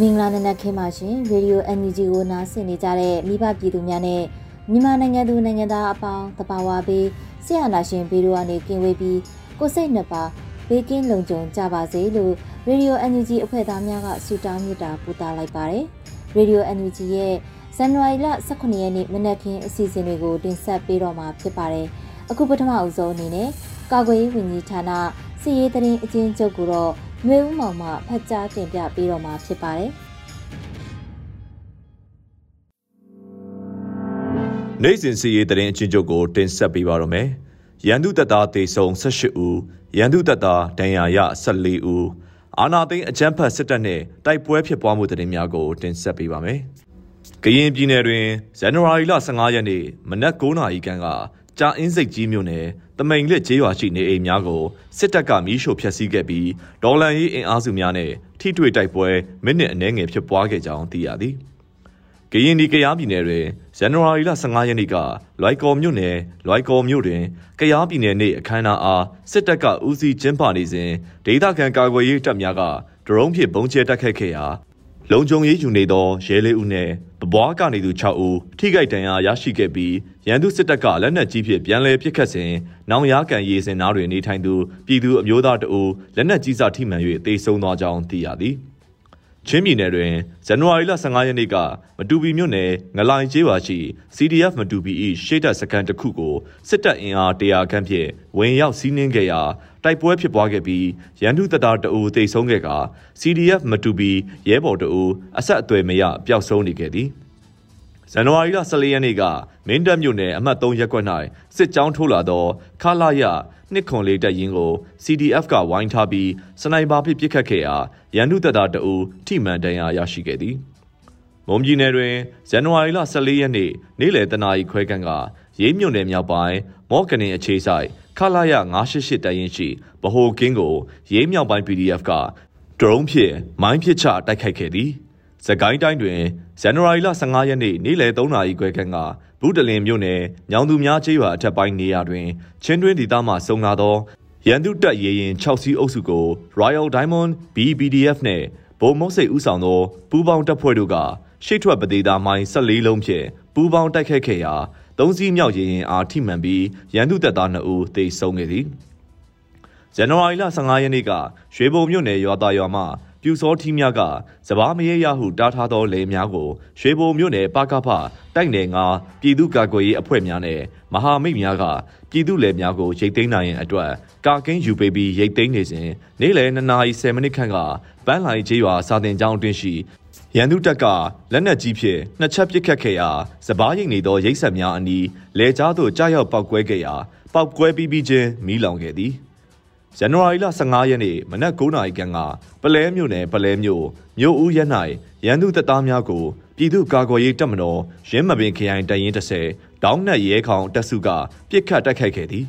မင်္ဂလာနံနက်ခင်းပါရှင်ရေဒီယို NUG ကိုနားဆင်နေကြတဲ့မိဘပြည်သူများနဲ့မြန်မာနိုင်ငံသူနိုင်ငံသားအပေါင်းတပါဝါပေးဆရာနာရှင်ဘေးတို့ကနေကင်းဝေးပြီးကိုစိတ်နှစ်ပါဘေးကင်းလုံခြုံကြပါစေလို့ရေဒီယို NUG အဖွဲ့သားများကဆုတောင်းမေတ္တာပို့သလိုက်ပါတယ်ရေဒီယို NUG ရဲ့ဇန်နဝါရီလ18ရက်နေ့မနက်ခင်းအစီအစဉ်တွေကိုတင်ဆက်ပေးတော့မှာဖြစ်ပါတယ်အခုပထမအဦးဆုံးအနေနဲ့ကာကွယ်ရေးဝန်ကြီးဌာန စီရေးတရင်အချင်းချုပ်ကိုတော့နှွေဦးမောင်မှဖတ်ကြားတင်ပြပေးတော့မှာဖြစ်ပါတယ်။နိုင်စဉ်စီရေးတရင်အချင်းချုပ်ကိုတင်ဆက်ပေးပါတော့မယ်။ရန်သူတပ်သားတေဆုံ18ဦး၊ရန်သူတပ်သားဒဏ်ရာရ14ဦးအာနာသိန်းအကြမ်းဖက်စစ်တပ်နဲ့တိုက်ပွဲဖြစ်ပွားမှုတရင်များကိုတင်ဆက်ပေးပါမယ်။ကရင်ပြည်နယ်တွင်ဇန်နဝါရီလ15ရက်နေ့မနက်9:00နာရီခန့်ကကြာအင်းစိတ်ကြီးမြို့နယ် တမိန်လက်ကျေးရွာရှိနေအိမ်များကိုစစ်တပ်ကမီးရှို့ဖျက်ဆီးခဲ့ပြီးဒေါ်လန်ရေးအင်အားစုများနဲ့ထိတွေ့တိုက်ပွဲမိနစ်အနည်းငယ်ဖြစ်ပွားခဲ့ကြောင်းသိရသည်။ကရင်ဒီကရားပြည်နယ်တွင်ဇန်နဝါရီလ15ရက်နေ့ကလွိုက်ကော်မြို့နယ်လွိုက်ကော်မြို့တွင်ကရားပြည်နယ်နေ့အခမ်းအနားအားစစ်တပ်ကဦးစီးကျင်းပနေစဉ်ဒေသခံကာကွယ်ရေးတပ်များကဒရုန်းဖြင့်ဘုံကျဲတိုက်ခိုက်ခဲ့ရာလုံခြုံရေးယူနေသောရဲလေးဦးနဲ့ ပပွားကနေသူ6ဦးထိခိုက်ဒဏ်ရာရရှိခဲ့ပြီးရန်သူစစ်တပ်ကလက်နက်ကြီးဖြင့်ပြန်လည်ပစ်ခတ်စဉ်နောင်ရကန်ရေးစင်နားတွင်နေထိုင်သူပြည်သူအမျိုးသားတအူလက်နက်ကြီးစထိမှန်၍တေဆုံးသွားကြောင်းသိရသည်ချင်းပြည်နယ်တွင်ဇန်နဝါရီလ15ရက်နေ့ကမတူပီမြို့နယ်ငလိုင်ကျေးရွာရှိ CDF မတူပီ၏ရှေ့တပ်စခန်းတစ်ခုကိုစစ်တပ်အင်အား100ခန့်ဖြင့်ဝင်ရောက်စီးနင်းခဲ့ရာ တိုက်ပွဲဖြစ်ပွားခဲ့ပြီးရန်သူတပ်သားတအူတိတ်ဆုံးခဲ့က CDF မတူပီရဲဘော်တအူအဆက်အသွယ်မရပျောက်ဆုံးနေခဲ့သည်ဇန်နဝါရီလ14ရက်နေ့ကမင်းတပ်မြို့နယ်အမှတ်3ရပ်ကွက်၌စစ်ကြောင်းထိုးလာသောခလာရနှစ်ခွန်လေးတပ်ရင်းကို CDF ကဝိုင်းထားပြီးစနိုက်ပါပစ်ပစ်ခတ်ခဲ့ရာရန်သူတပ်သားတအူထိမှန်ဒဏ်ရာရရှိခဲ့သည်မွန်ပြည်နယ်တွင်ဇန်နဝါရီလ14ရက်နေ့နေ့လယ်တနာရီခွဲခန့်ကရေးမြို့နယ်မြောက်ပိုင်းမော့ကနင်အခြေဆိုင် ခလာရ988တရင်ရှိဗဟိုကင်းကိုရေးမြောက်ပိုင်း PDF ကဒရုန်းဖြင့်မိုင်းပစ်ချတိုက်ခိုက်ခဲ့သည်။စကိုင်းတိုင်းတွင်ဇန်နဝါရီလ15ရက်နေ့နေ့လယ်3နာရီခွဲခန့်ကဘူးတလင်မြို့နယ်ညောင်သူများကျေးရွာအထက်ပိုင်းနေရာတွင်ချင်းတွင်းဒေသမှဆုံလာသောရန်သူတပ်ရေရင်6စီးအုပ်စုကို Royal Diamond BBDF နဲ့ဗိုလ်မုတ်စိတ်ဦးဆောင်သောပူးပေါင်းတပ်ဖွဲ့တို့ကရှေ့ထွက်ပဒေသာမိုင်း14လုံးဖြင့်ပူးပေါင်းတိုက်ခိုက်ခဲ့ရာ သုံးစီးမြောက်ရေရင်အားထိမှန်ပြီးရန်သူတပ်သား2ဦးသေဆုံးခဲ့သည်ဇန်နဝါရီလ15ရက်နေ့ကရွှေဘုံမြို့နယ်ရွာသားရွာမှပြူစောထီးများကစပားမရေရဟုတားထားသောလေများကိုရွှေဘုံမြို့နယ်ပကဖတိုက်နယ်ငါပြည်သူ့ကာကွယ်ရေးအဖွဲ့များနဲ့မဟာမိတ်များကပြည်သူ့လေများကိုရိတ်သိမ်းနိုင်ရန်အတွက်ကာကင်းယူပေးပြီးရိတ်သိမ်းနေစဉ်နေ့လယ်2နာရီ10မိနစ်ခန့်ကပန်းလိုင်ကျေးရွာစာတင်ကျောင်းအတွင်းရှိ ရန်သူတပ်ကလက်နက်ကြီးဖြင့်နှစ်ချက်ပစ်ခတ်ခဲ့ရာစပားရိတ်နေသောရိတ်ဆက်များအနီးလေကြားသို့ကြားရောက်ပောက်ကွဲခဲ့ရာပောက်ကွဲပြီးပြီးချင်းမီးလောင်ခဲ့သည်ဇန်နဝါရီလ15ရက်နေ့မနက်9:00နာရီခန့်ကပလဲမြို့နယ်ပလဲမြို့မြို့ဦးရက်၌ရန်သူတပ်သားများကိုပြည်သူ့ကာကွယ်ရေးတပ်မတော်ရင်းမပင်ခရိုင်တရင်30ဒေါင်းနက်ရဲခေါင်တပ်စုကပြစ်ခတ်တိုက်ခိုက်ခဲ့သည်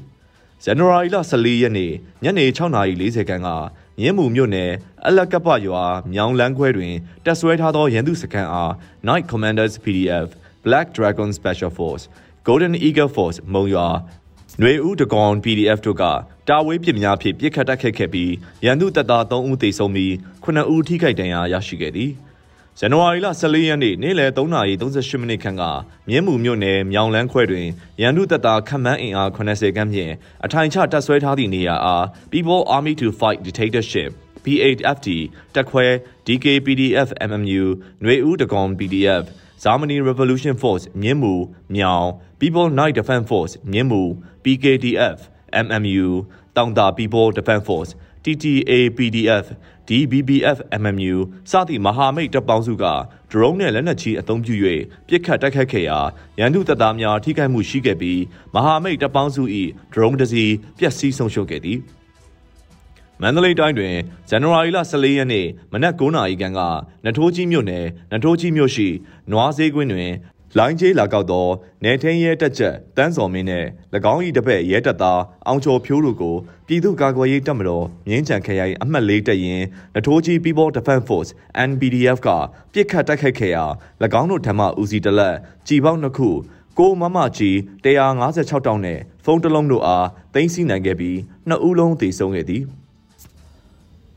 ဇန်နဝါရီလ14ရက်နေ့ညနေ6:40ခန်းက မြင်းမူမြို့နယ်အလကပရွာမြောင်လန်းခွဲတွင်တပ်ဆွဲထားသောရန်သူစခန်းအား Night Commanders PDF Black Dragon Special Force Golden Eagle Force မုံရွာຫນွေဦးတကောင် PDF တို့ကတာဝေးပစ်များဖြင့်ပြစ်ခတ်တိုက်ခိုက်ခဲ့ပြီးရန်သူတပ်သား3ဦးသေဆုံးပြီး9ဦးထိခိုက်ဒဏ်ရာရရှိခဲ့သည် ဇန်နဝါရီလ14ရက်နေ့နေ့လယ်3:38မိနစ်ခန့်ကမြင်းမူမြို့နယ်မြောင်လန်းခွဲတွင်ရန်သူတပ်သားခန့်မှန်းအင်အား80ခန့်ဖြင့်အထိုင်ချတပ်ဆွဲထားသည့်နေရာအား People Army to Fight Dictatorship P8FD တက်ခွဲ DKPDF MMU ຫນွေဦးတကောင် PDF Germany Revolution Force မြင်းမူမြောင် People Night Defense Force မြင်းမူ PKDF MMU တောင်တာ People Defense Force TTA PDF DBBF MMU စသည့်မဟာမိတ်တပ်ပေါင်းစုကဒရုန်းနဲ့လက်နက်ကြီးအသုံးပြု၍ပစ်ခတ်တိုက်ခတ်ခဲ့ရာရန်သူတပ်သားများထိခိုက်မှုရှိခဲ့ပြီးမဟာမိတ်တပ်ပေါင်းစု၏ဒရုန်းတစ်စီးပျက်စီးဆုံးရှုံးခဲ့သည်မန္တလေးတိုင်းတွင်ဇန်နဝါရီလ14ရက်နေ့မနက်9:00နာရီခန့်ကနထိုးကြီးမြို့နယ်နထိုးကြီးမြို့ရှိနွားဈေးကွင်းတွင် လိုင်းကျေးလာကောက်သောနေထင်းရဲတက်ချက်တန်းစော်မင်းနှင့်၎င်း၏တပည့်ရဲတပ်သားအောင်ကျော်ဖြိုးတို့ကိုပြည်သူ့ကာကွယ်ရေးတပ်မတော်မြင်းချံခရိုင်အမှတ်၄တပ်ရင်းနထိုးကြီး People Defense Force NBDF ကပြစ်ခတ်တိုက်ခိုက်ခဲ့ရာ၎င်းတို့ဓမ္မဦးစီးတလက်ကြည်ပေါင်းနှစ်ခုကိုမမကြီး156တောင်းနဲ့ဖုန်းတစ်လုံးတို့အားတင်စီနိုင်ခဲ့ပြီးနှစ်ဦးလုံးသေဆုံးခဲ့သည်။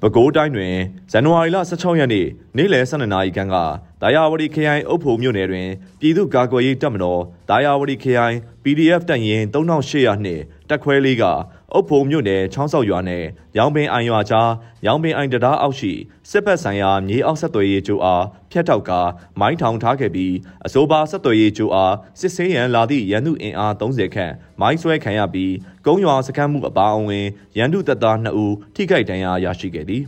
ပဲခူးတိုင်းတွင်ဇန်နဝါရီလ16ရက်နေ့နေ့လယ်12နာရီခန့်ကဒါယာဝတီခရိုင်အုပ်ဖို့မြို့နယ်တွင်ပြည်သူ့ကာကွယ်ရေးတပ်မတော်ဒါယာဝတီခရိုင် PDF တပ်ရင်း3800နှင့်တပ်ခွဲလေးက အုပ်ဖို့မြို့နယ်ချောင်းဆောက်ရွာနယ်ရောင်ပင်အိုင်ရွာကြားရောင်ပင်အိုင်တရားအောက်ရှိစစ်ဘက်ဆိုင်ရာမြေအောက်ဆက်သွယ်ရေးကျိုးအားဖျက်ထောက်ကမိုင်းထောင်ထားခဲ့ပြီးအဆိုပါဆက်သွယ်ရေးကျိုးအားစစ်ဆေးရန်လာသည့်ရန်သူအင်အား30ခန့်မိုင်းဆွဲခံရပြီးကုန်းရွာစခန်းမှုအပါအဝင်ရန်သူတပ်သား2ဦးထိခိုက်ဒဏ်ရာရရှိခဲ့သည်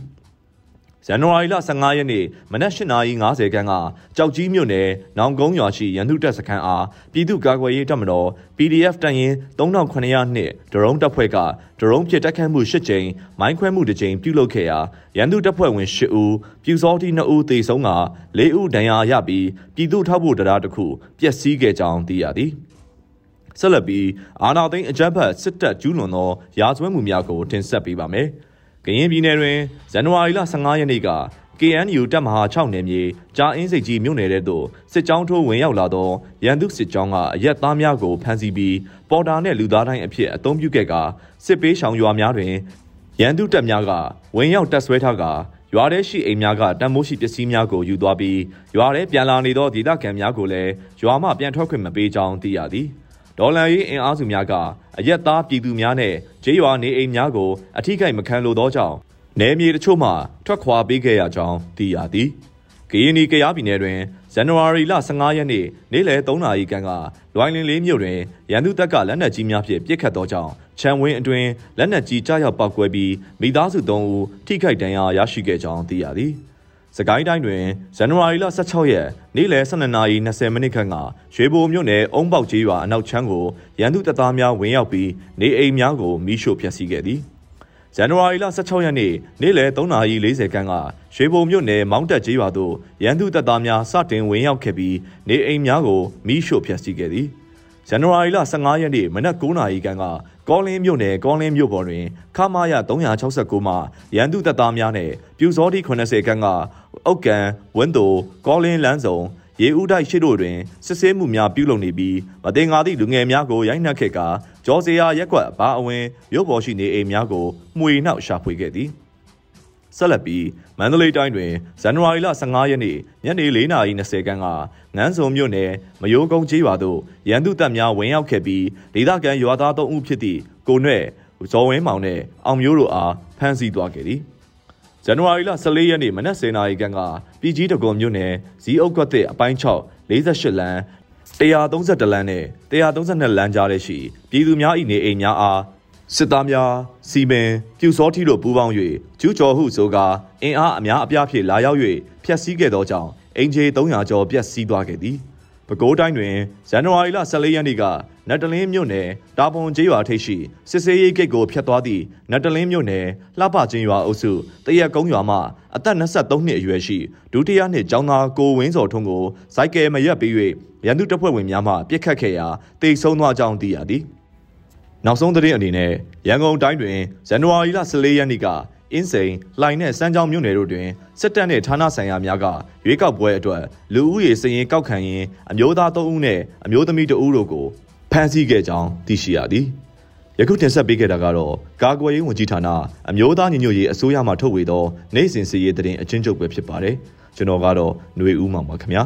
ဇန်နဝါရီလ15ရက်နေ့မနက်8:50ခန်းကကြောက်ကြီးမြို့နယ်နောင်ကုန်းရွာရှိရန်သူတပ်စခန်းအားပြည်သူ့ကာကွယ်ရေးတပ်မတော် PDF တပ်ရင်း3900နှင့်ဒရုန်းတပ်ဖွဲ့ကဒရုန်းပစ်တက်ခတ်မှု၈ကြိမ်မိုင်းခွဲမှုတစ်ကြိမ်ပြုလုပ်ခဲ့ရာရန်သူတပ်ဖွဲ့ဝင်၈ဦးပြူစောတိ2ဦးသေဆုံးက၄ဦးဒဏ်ရာရပြီးပြည်သူ့ထောက်ပို့တရားတစ်ခုပျက်စီးခဲ့ကြောင်းသိရသည်ဆက်လက်ပြီးအာနာသိန်းအကြမ်းဖက်စစ်တပ်ကျူးလွန်သောရာဇဝတ်မှုများကိုတင်ဆက်ပေးပါမယ်။ ကရင်ပြည်နယ်တွင်ဇန်နဝါရီလ15ရက်နေ့က KNU တပ်မဟာ6နယ်မြေကြာအင်းစိတ်ကြီးမြို့နယ်ထဲသို့စစ်ကြောင်းထိုးဝင်ရောက်လာသောရန်သူစစ်ကြောင်းကအရက်သားများကိုဖမ်းဆီးပြီးပေါ်တာနှင့်လူသားတိုင်းအဖြစ်အုံပြုခဲ့ကစစ်ပေးရှောင်ရွာများတွင်ရန်သူတပ်များကဝင်ရောက်တပ်ဆွဲထားကရွာထဲရှိအိမ်များကတန်မိုးရှိပစ္စည်းများကိုယူသွားပြီးရွာထဲပြန်လာနေသောဒေသခံများကိုလည်းရွာမှပြန်ထွက်ခွင့်မပေးကြောင်းသိရသည်။ဒေါ်လာရေးအင်အားစုများက အရက်သားပြည်သူများနဲ့ဂျေးရွာနေအိမ်များကိုအထိကိမခံလိုသောကြောင့်နယ်မြေတချို့မှထွက်ခွာပေးခဲ့ရကြောင်းသိရသည်။ကရင်နီကရားပြည်နယ်တွင်ဇန်နဝါရီလ15ရက်နေ့နေ့လယ်3နာရီခန့်ကလွိုင်းလင်းလေးမြို့တွင်ရန်သူတပ်ကလက်နက်ကြီးများဖြင့်ပစ်ခတ်သောကြောင့်ခြံဝင်းအတွင်လက်နက်ကြီးကြားရောက်ပောက်ကွဲပြီးမိသားစု3ဦးထိခိုက်ဒဏ်ရာရရှိခဲ့ကြောင်းသိရသည်။ စကိုင်းတိုင်းတွင်ဇန်နဝါရီလ16ရက်နေ့လယ်12:20မိနစ်ခန့်ကရွှေဘိုမြို့နယ်အုံးပေါက်ကြီးရွာအနောက်ချမ်းကိုရန်သူတပ်သားများဝင်ရောက်ပြီးနေအိမ်များကိုမိရှို့ဖျက်ဆီးခဲ့သည်ဇန်နဝါရီလ16ရက်နေ့နေ့လယ်3:40ခန်းကရွှေဘုံမြို့နယ်မောင်းတက်ကြီးရွာသို့ရန်သူတပ်သားများစတင်ဝင်ရောက်ခဲ့ပြီးနေအိမ်များကိုမိရှို့ဖျက်ဆီးခဲ့သည်ဇန်နဝါရီလ15ရက်နေ့မနက်9:00ခန်းက ကောလင်းမြို့နယ်ကောလင်းမြို့ပေါ်တွင်ခမာရ369မှရန်သူတပ်သားများနဲ့ပြူစောတိ80ခန်းကအုတ်ကန်ဝင်းတိုကောလင်းလမ်းဆောင်ရေဦးတိုက်ရှိတို့တွင်စစ်ဆေးမှုများပြုလုပ်နေပြီးမတင်ငါသည့်လူငယ်များကိုရိုက်နှက်ခဲ့ကာဂျော်စီယာရက်ကွက်ဘာအဝင်မြို့ပေါ်ရှိနေအိမ်များကိုမှွေနှောက်ရှာဖွေခဲ့သည် ဆက်လက်ပြီးမန္တလေးတိုင်းတွင်ဇန်နဝါရီလ15ရက်နေ့ညနေ4:20ခန်းကငန်းစုံမြို့နယ်မယိုးကုန်းကျေးရွာသို့ရန်သူတပ်များဝင်ရောက်ခဲ့ပြီးဒေသခံရွာသား3ဦးဖြစ်သည့်ကိုနွဲ့ဇော်ဝင်းမောင်နှင့်အောင်မျိုးတို့အားဖမ်းဆီးသွားခဲ့သည်ဇန်နဝါရီလ14ရက်နေ့မနက်10:00နာရီခန့်ကပြည်ကြီးတကုံမြို့နယ်ဇီးအုပ်ကွက်တဲ့အပိုင်း6 48လမ်း131လမ်းနဲ့132လမ်းကြားထဲရှိပြည်သူများ၏နေအိမ်များအား စစ်သားများစီမံပြူစောထီတို့ပူးပေါင်း၍ကျူးကျော်ဟုဆိုကာအင်အားအများအပြားဖြင့်လာရောက်၍ဖျက်ဆီးခဲ့သောကြောင့်အင်ဂျီ300ကျော်ပျက်စီးသွားခဲ့သည်ပဲခူးတိုင်းတွင်ဇန်နဝါရီလ14ရက်နေ့ကနတ်တလင်းမြို့နယ်တာပွန်ကျေးရွာထိပ်ရှိစစ်စေးရေးဂိတ်ကိုဖျက်သွားသည့်နတ်တလင်းမြို့နယ်လှပချင်းရွာအုပ်စုတရက်ကုန်းရွာမှအသက်23နှစ်အရွယ်ရှိဒုတိယနှစ်ကျောင်းသားကိုဝင်းစော်ထွန်းကိုစိုက်ကယ်မရက်ပြီး၍ရန်သူတပ်ဖွဲ့ဝင်များမှပြစ်ခတ်ခဲ့ရာတိတ်ဆုံးသွားကြောင်းသိရသည် နောက်ဆုံးသတင်းအနေနဲ့ရန်ကုန်တိုင်းတွင်ဇန်နဝါရီလ14ရက်နေ့ကအင်းစိန်လှိုင်နဲ့စမ်းချောင်းမြို့နယ်တို့တွင်စစ်တပ်နှင့်ဌာနဆိုင်ရာများကရွေးကောက်ပွဲအတွက်လူဦးရေစည်ရင်ကောက်ခံရင်းအမျိုးသား3ဦးနဲ့အမျိုးသမီး2ဦးတို့ကိုဖမ်းဆီးခဲ့ကြောင်းသိရှိရသည်ယခုတင်ဆက်ပေးခဲ့တာကတော့ကာကွယ်ရေးဝန်ကြီးဌာနအမျိုးသားညီညွတ်ရေးအစိုးရမှထုတ်ဝေသောနိုင်စဉ်စီရေးသတင်းအချင်းချုပ်ပဲဖြစ်ပါတယ်ကျွန်တော်ကတော့ຫນွေဦးမောင်ပါခင်ဗျာ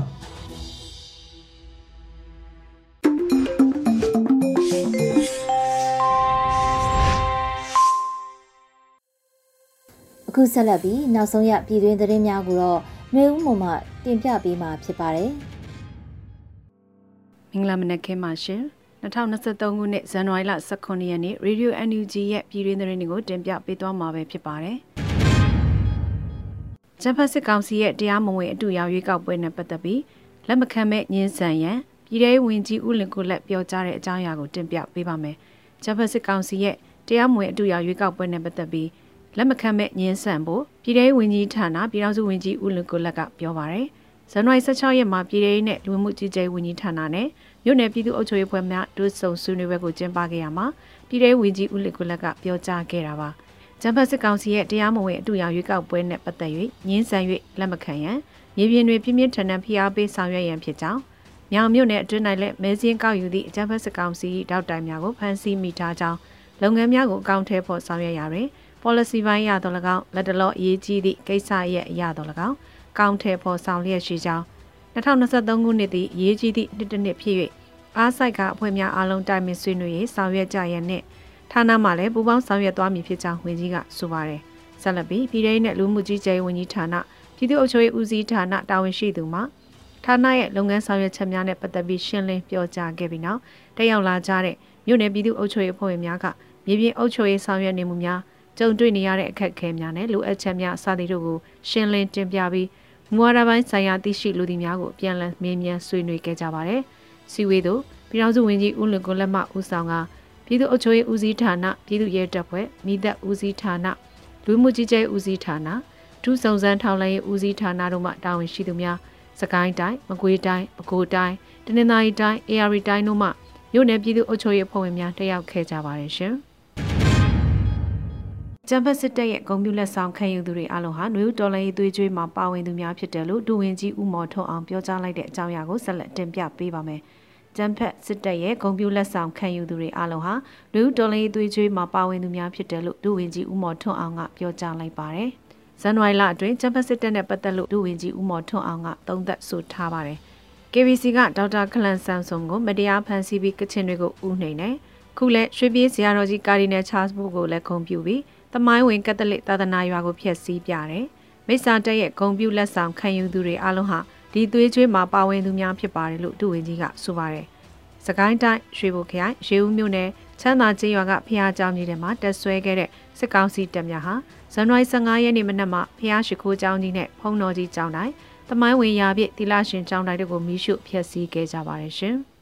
အခုဆက်လက်ပြီးနောက်ဆုံးရပြည်တွင်းသတင်းများကိုတော့မျိုးဦးမုံမှတင်ပြပေးမှာဖြစ်ပါတယ်။မင်္ဂလာမနက်ခင်းပါရှင်။2023ခုနှစ်ဇန်နဝါရီလ18ရက်နေ့ Radio NUG ရဲ့ပြည်တွင်းသတင်းတွေကိုတင်ပြပေးသွားမှာပဲဖြစ်ပါတယ်။ဂျပန်စစ်ကောင်စီရဲ့တရားမဝင်အတူရောက်ရွေးကောက်ပွဲနဲ့ပတ်သက်ပြီးလက်မခံမဲ့ညင်းဆန်ရန်ပြည်ထောင်ဝင်ကြီးဦးလင်ကိုလက်ပြောကြားတဲ့အကြောင်းအရာကိုတင်ပြပေးပါမယ်။ဂျပန်စစ်ကောင်စီရဲ့တရားမဝင်အတူရောက်ရွေးကောက်ပွဲနဲ့ပတ်သက်ပြီး လက်မခံမဲ့ညင်းဆန်ဖို့ပြည်ထောင်ဝင်ကြီးဌာနပြည်ထောင်စုဝင်ကြီးဦးလင်ကိုလက်ကပြောပါရယ်ဇန်နဝါရီ16ရက်မှာပြည်ထောင်နဲ့လူဝင်မှုကြီးကြပ်ဝင်ကြီးဌာနနဲ့မြို့နယ်ပြည်သူ့အုပ်ချုပ်ရေးဖွဲ့များဒုဆုံဆွေးနွေးပွဲကိုကျင်းပခဲ့ရမှာပြည်ထောင်ဝင်ကြီးဦးလင်ကိုလက်ကပြောကြားခဲ့တာပါဂျမ်ဘတ်စစ်ကောင်စီရဲ့တရားမဝင်အတူရောင်ရွေးကောက်ပွဲနဲ့ပတ်သက်၍ညင်းဆန်၍လက်မခံရန်မြေပြင်တွင်ပြင်းပြင်းထန်ထန်ဖိအားပေးဆောင်ရွက်ရန်ဖြစ်ကြောင်းမြောင်မြို့နယ်အတွင်း၌လည်းမဲစင်းကောက်ယူသည့်အကြမ်းဖက်စစ်ကောင်စီတောက်တိုင်များကိုဖမ်းဆီးမိထားကြောင်းလုပ်ငန်းများကိုအကောင့်ထဲပေါ်ဆောင်ရွက်ရာတွင် policy ပိုင်းရတော့၎င်းလက်တလောအရေးကြီးသည့်ကိစ္စရဲ့အရာတော့၎င်းကောင်းထဲပေါ်ဆောင်လျက်ရှိကြောင်း2023ခုနှစ်သည့်အရေးကြီးသည့်နှစ်တစ်နှစ်ဖြစ်၍အားဆိုင်ကအဖွဲ့များအားလုံးတိုင်ပင်ဆွေးနွေးရေးဆောင်ရွက်ကြရန်နှင့်ဌာနမှလည်းပူးပေါင်းဆောင်ရွက်သွားမည်ဖြစ်ကြောင်းဝန်ကြီးကဆိုပါတယ်။ဆက်လက်ပြီးပြည်ထောင်နဲ့လူမှုကြီးကြပ်ရေးဝန်ကြီးဌာနပြည်သူ့အုပ်ချုပ်ရေးဦးစီးဌာနတာဝန်ရှိသူမှဌာနရဲ့လုပ်ငန်းဆောင်ရွက်ချက်များနဲ့ပတ်သက်ပြီးရှင်းလင်းပြောကြားခဲ့ပြီးနောက်တက်ရောက်လာကြတဲ့မြို့နယ်ပြည်သူ့အုပ်ချုပ်ရေးအဖွဲ့ဝင်များကမြေပြင်အုပ်ချုပ်ရေးဆောင်ရွက်နေမှုများ ကြုံတွေ့နေရတဲ့အခက်အခဲများနဲ့လိုအပ်ချက်များစသည်တို့ကိုရှင်းလင်းတင်ပြပြီးမူဝါဒပိုင်းဆိုင်ရာသိရှိလူသည်များကိုပြန်လည်မေးမြန်းဆွေးနွေးခဲ့ကြပါတယ်။စီဝေးတို့ပြည်ထောင်စုဝန်ကြီးဦးလွင်ကိုလက်မှဦးဆောင်ကပြည်သူ့အုပ်ချုပ်ရေးဦးစီးဌာနပြည်သူ့ရဲတပ်ဖွဲ့မိသက်ဦးစီးဌာနလူမှုကြီးကြပ်ဦးစီးဌာနဒုစုံစမ်းထောက်လှမ်းရေးဦးစီးဌာနတို့မှတာဝန်ရှိသူများစကိုင်းတိုင်းမကွေးတိုင်းပဲခူးတိုင်းတနင်္သာရီတိုင်း AR တိုင်းတို့မှမြို့နယ်ပြည်သူ့အုပ်ချုပ်ရေးအဖွဲ့ဝင်များတက်ရောက်ခဲ့ကြပါတယ်ရှင်။ ကျန်းဖက်စစ်တပ်ရဲ့ဂုံပြူလက်ဆောင်ခံယူသူတွေအလုံးဟာနွေဦးတော်လိုင်းရေးသွေးကြွေးမှာပါဝင်သူများဖြစ်တယ်လို့ဒူဝင်ကြီးဦးမော်ထွန်းအောင်ပြောကြားလိုက်တဲ့အကြောင်းအရာကိုဆက်လက်တင်ပြပေးပါမယ်။ကျန်းဖက်စစ်တပ်ရဲ့ဂုံပြူလက်ဆောင်ခံယူသူတွေအလုံးဟာနွေဦးတော်လိုင်းရေးသွေးကြွေးမှာပါဝင်သူများဖြစ်တယ်လို့ဒူဝင်ကြီးဦးမော်ထွန်းအောင်ကပြောကြားလိုက်ပါတယ်။ဇန်နဝါရီလအတွင်းကျန်းဖက်စစ်တပ်နဲ့ပတ်သက်လို့ဒူဝင်ကြီးဦးမော်ထွန်းအောင်ကသုံးသပ်ဆိုထားပါတယ်။ KBC ကဒေါက်တာခလန်ဆမ်ဆုံကိုမတရားဖမ်းဆီးပြီးကချင်တွေကိုဥနှိမ်နေခုလက်ရွှေပြေးဇရာတော်ကြီးကာဒီနယ်ချားစ်ဘုကိုလည်းခုံပြူပြီး သမိုင်းဝင်ကက်သလစ်သာသနာရွာကိုဖျက်ဆီးပြတယ်။မိစ္ဆာတက်ရဲ့ဂုံပြူလက်ဆောင်ခံယူသူတွေအလုံးဟာဒီသွေးကြွေးမှာပါဝင်သူများဖြစ်ပါတယ်လို့ဒုဝန်ကြီးကဆိုပါတယ်။စကိုင်းတိုင်းရွှေဘိုခရိုင်ရေဦးမြို့နယ်ချမ်းသာကျေးရွာကဖျားเจ้าကြီးထဲမှာတက်ဆွဲခဲ့တဲ့စစ်ကောင်စီတပ်များဟာဇန်နဝါရီ15ရက်နေ့မနက်မှာဖျားရှိခိုးเจ้าကြီးနဲ့ဖုံတော်ကြီးเจ้าတိုင်းသမိုင်းဝင်ရာပြည့်တိလရှင်เจ้าတိုင်းတို့ကိုမိရှုဖျက်ဆီးခဲ့ကြပါတယ်ရှင်။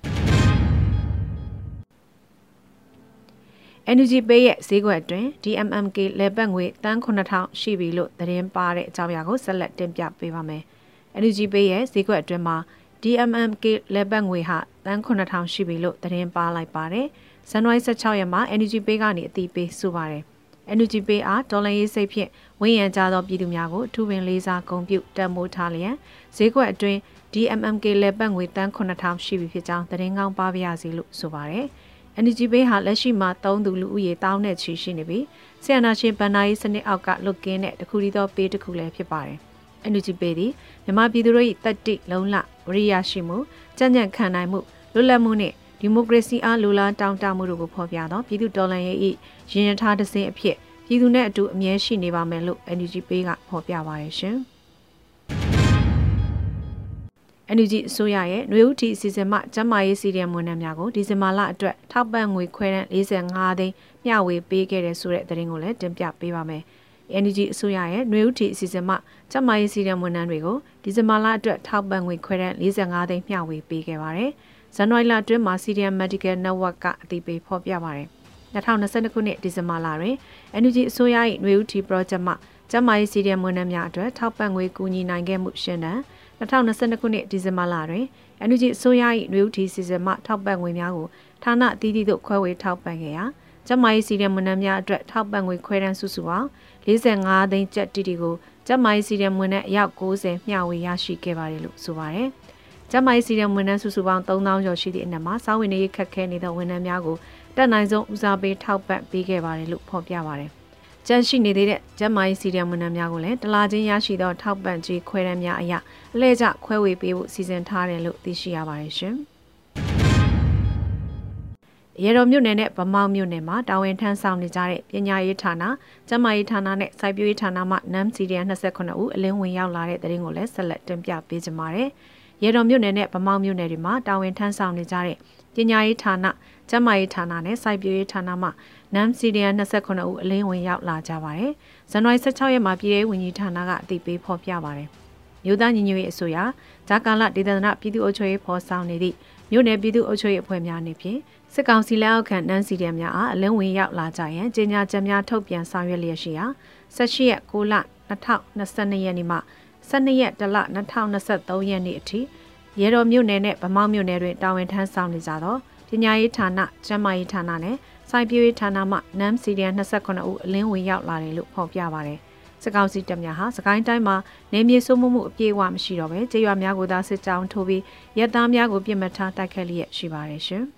NUG Pay ရဲ့ဈေးကွက်အတွင်း DMMK လဲပတ်ငွေတန်း9000ရှိပြီလို့သတင်းပါတဲ့အကြောင်းအရာကိုဆက်လက်တင်ပြပေးပါမယ်။ NUG Pay ရဲ့ဈေးကွက်အတွင်းမှာ DMMK လဲပတ်ငွေဟာတန်း9000ရှိပြီလို့သတင်းပါလိုက်ပါတယ်။ဇန်နဝါရီ16ရက်မှာ NUG Pay ကနေအတိပေးဆိုပါတယ်။ NUG Pay အားဒေါ်လာရေးစိတ်ဖြင့်ဝင်းရံကြသောပြည်သူများကိုထူပင်လေးစားဂုဏ်ပြုတံမိုးထားလျက်ဈေးကွက်အတွင်း DMMK လဲပတ်ငွေတန်း9000ရှိပြီဖြစ်ကြောင်းသတင်းကောင်းပါပါရစေလို့ဆိုပါတယ်။ NGB ဟာလက်ရှိမှာသုံးသူလူဦးရေတောင်းနဲ့ချီရှိနေပြီးဆီယနာရှင်ဗန်နာရေးစနစ်အောက်ကလွတ်ကင်းတဲ့တခုတည်းသောပေးတစ်ခုလည်းဖြစ်ပါတယ်။ NGB သည်မြန်မာပြည်သူတို့၏တက်တိလုံလဝရိယရှိမှုကြံ့ကြံ့ခံနိုင်မှုလွတ်လပ်မှုနှင့်ဒီမိုကရေစီအားလိုလားတောင်းတမှုတို့ကိုဖော်ပြသောပြည်သူတော်လှန်ရေး၏ရင်ရထားတစ်စင်းအဖြစ်ပြည်သူနဲ့အတူအမြဲရှိနေပါမယ်လို့ NGB ကဖော်ပြပါတယ်ရှင်။ NUG အစိုးရရဲ့နွေဦးတီအစီအစဉ်မှကျန်းမာရေးစီရီယံဝန်ထမ်းများကိုဒီဇင်ဘာလအတွက်ထောက်ပံ့ငွေခွဲတန်း45သိန်းမျှဝေပေးခဲ့တဲ့ဆိုတဲ့သတင်းကိုလည်းတင်ပြပေးပါမယ်။ NUG အစိုးရရဲ့နွေဦးတီအစီအစဉ်မှကျန်းမာရေးစီရီယံဝန်ထမ်းတွေကိုဒီဇင်ဘာလအတွက်ထောက်ပံ့ငွေခွဲတန်း45သိန်းမျှဝေပေးခဲ့ပါတယ်။ဇန်နဝါရီလအတွင်းမှာ Syrian Medical Network ကအသိပေးဖော်ပြပါတယ်။2022ခုနှစ်ဒီဇင်ဘာလတွင် NUG အစိုးရ၏ຫນွေဥတီ project မှကျန်းမာရေးစီရီယံဝန်ထမ်းများအတွက်ထောက်ပံ့ငွေကူညီနိုင်ခဲ့မှုရှင်တန်း 2022ခုနှစ်ဒီဇင်ဘာလတွင် NUG အစိုးရ၏နှွေဦးထီစီစဉ်မှထောက်ပံ့ငွေများကိုဌာနအသီးသီးသို့ခွဲဝေထောက်ပံ့ခဲ့ရာကျမကြီးစီရင်မွန်းနှံများအတွက်ထောက်ပံ့ငွေခွဲတန်းစုစုပေါင်း45သိန်းကျပ်တီတီကိုကျမကြီးစီရင်မွန်းနှံအယောက်90မျှဝေရရှိခဲ့ပါတယ်လို့ဆိုပါတယ်။ကျမကြီးစီရင်မွန်းနှံစုစုပေါင်း3000ကျော်ရှိသည့်အနက်မှာစာဝင်နေခက်ခဲနေသောဝန်ထမ်းများကိုတက်နိုင်ဆုံးဦးစားပေးထောက်ပံ့ပေးခဲ့ပါတယ်လို့ဖော်ပြပါတယ်။ကျန်းရှိနေသေးတဲ့ကျန်းမာရေးစီရီယံဝန်ထမ်းများကိုလည်းတလာချင်းရရှိသောထောက်ပံ့ကြေးခွဲတမ်းများအရ အလဲကျခွဲဝေပေးဖို့စီစဉ်ထားတယ်လို့သိရှိရပါတယ်ရှင်။ရေတော်မြို့နယ်နဲ့ဗမောက်မြို့နယ်မှာတာဝန်ထမ်းဆောင်နေကြတဲ့ပညာရေးဌာန၊ကျန်းမာရေးဌာနနဲ့စိုက်ပျိုးရေးဌာနမှနမ်စီရီယံ29ဦးအလင်းဝင်ရောက်လာတဲ့တဲ့ရင်ကိုလည်းဆက်လက်တင်ပြပေးကြပါမယ်။ရေတော်မြို့နယ်နဲ့ဗမောက်မြို့နယ်တွေမှာတာဝန်ထမ်းဆောင်နေကြတဲ့ပညာရေးဌာန၊ကျန်းမာရေးဌာနနဲ့စိုက်ပျိုးရေးဌာနမှနမ်စီရီယံ29ဦးအလင်းဝင်ရောက်လာကြပါတယ်။ဇန်နဝါရီ16ရက်မှာပြည်ထောင်ဝန်ကြီးဌာနကအသိပေးဖော်ပြပါတယ်။ မြို့သားညီညွတ်ရေးအစိုးရဂျာကာလဒေသနာပြည်သူ့အုပ်ချုပ်ရေးဖော်ဆောင်နေသည့်မြို့နယ်ပြည်သူ့အုပ်ချုပ်ရေးအဖွဲ့များအနေဖြင့်စစ်ကောင်စီလက်အောက်ခံနန်းစီတံများအားအလင်းဝင်ရောက်လာကြရန်ကြေညာချက်များထုတ်ပြန်ဆောင်ရွက်လျက်ရှိရာ18ရက်6လ2022ရက်နေ့မှ12ရက်1လ2023ရက်နေ့အထိရဲတော်မြို့နယ်နဲ့ဗမောက်မြို့နယ်တွင်တာဝန်ထမ်းဆောင်နေကြသောပညာရေးဌာန၊ကျန်းမာရေးဌာနနဲ့စိုက်ပျိုးရေးဌာနမှနမ်စီဒီယန်29ဦးအလင်းဝင်ရောက်လာတယ်လို့ဖော်ပြပါရတယ်။ စကောက်စီတပ်များဟာစကိုင်းတိုင်းမှာနေမြေစိုးမှုမှုအပြည့်အဝမရှိတော့ပဲကြေးရွာများကိုသာစစ်ကြောင်းထိုးပြီးရဲသားများကိုပြစ်မှတ်ထားတိုက်ခတ်လျက်ရှိပါတယ်ရှင်။